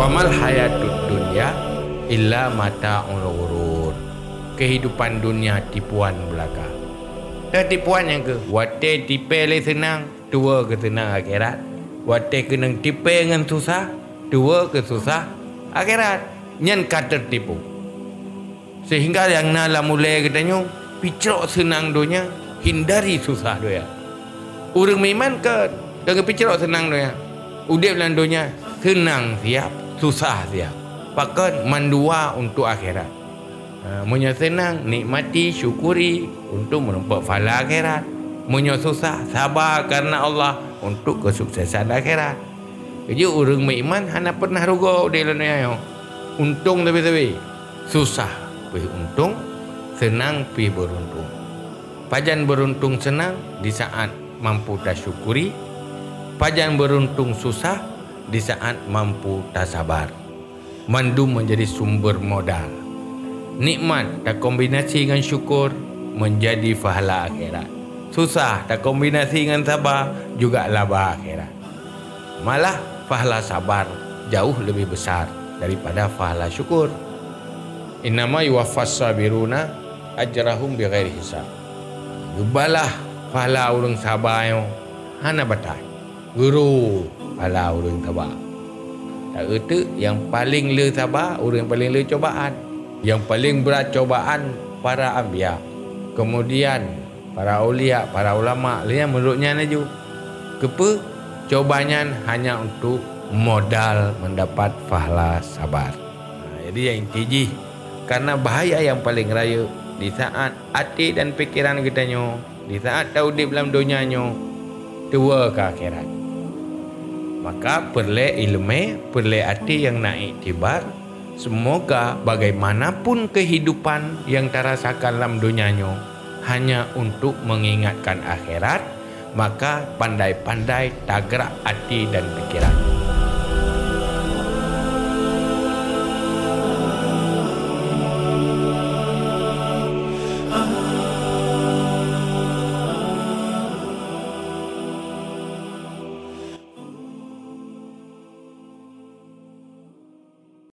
Mal hayatud dunya illa mata'ul ghurur. Kehidupan dunia tipuan belaka. Dan tipuan yang ke? Wate tipe le senang, tua ke senang akhirat. Wate kena tipe dengan susah, tua ke susah akhirat. Nyan kata tipu. Sehingga yang nala mulai katanya, picrok senang dunia, hindari susah dia. Orang iman ke dengan picrok senang dia. Udip dalam dunia senang siap, susah siap. Pakat mandua untuk akhirat. Ha, Munya senang, nikmati, syukuri untuk menempat fala akhirat. Munya susah, sabar karena Allah untuk kesuksesan akhirat. Jadi orang beriman hanya pernah rugo di dunia. Untung tapi-tapi. Susah pergi untung, senang pergi beruntung. Pajan beruntung senang di saat mampu tak syukuri. Pajan beruntung susah di saat mampu tak sabar. Mandu menjadi sumber modal. Nikmat tak kombinasi dengan syukur menjadi pahala akhirat. Susah tak kombinasi dengan sabar juga laba akhirat. Malah pahala sabar jauh lebih besar daripada pahala syukur. Innama yuwaffas sabiruna ajrahum bighairi hisab. Yubalah pahala orang sabar yo hana batai. Guru pahala orang sabar. Tak kata yang paling le sabar orang yang paling le cobaan. Yang paling berat cobaan para anbiya. Kemudian para ulia, para ulama, dia menurutnya naju. Kepa cobanya hanya untuk modal mendapat pahala sabar. Ha, jadi yang tiji karena bahaya yang paling raya di saat hati dan fikiran kita nyo, di saat tahu di dalam dunia nyo, tua ke akhirat. Maka perlu ilmu, perlu hati yang naik tibar. Semoga bagaimanapun kehidupan yang terasakan dalam dunia nyo, hanya untuk mengingatkan akhirat, maka pandai-pandai tagrak hati dan pikiran.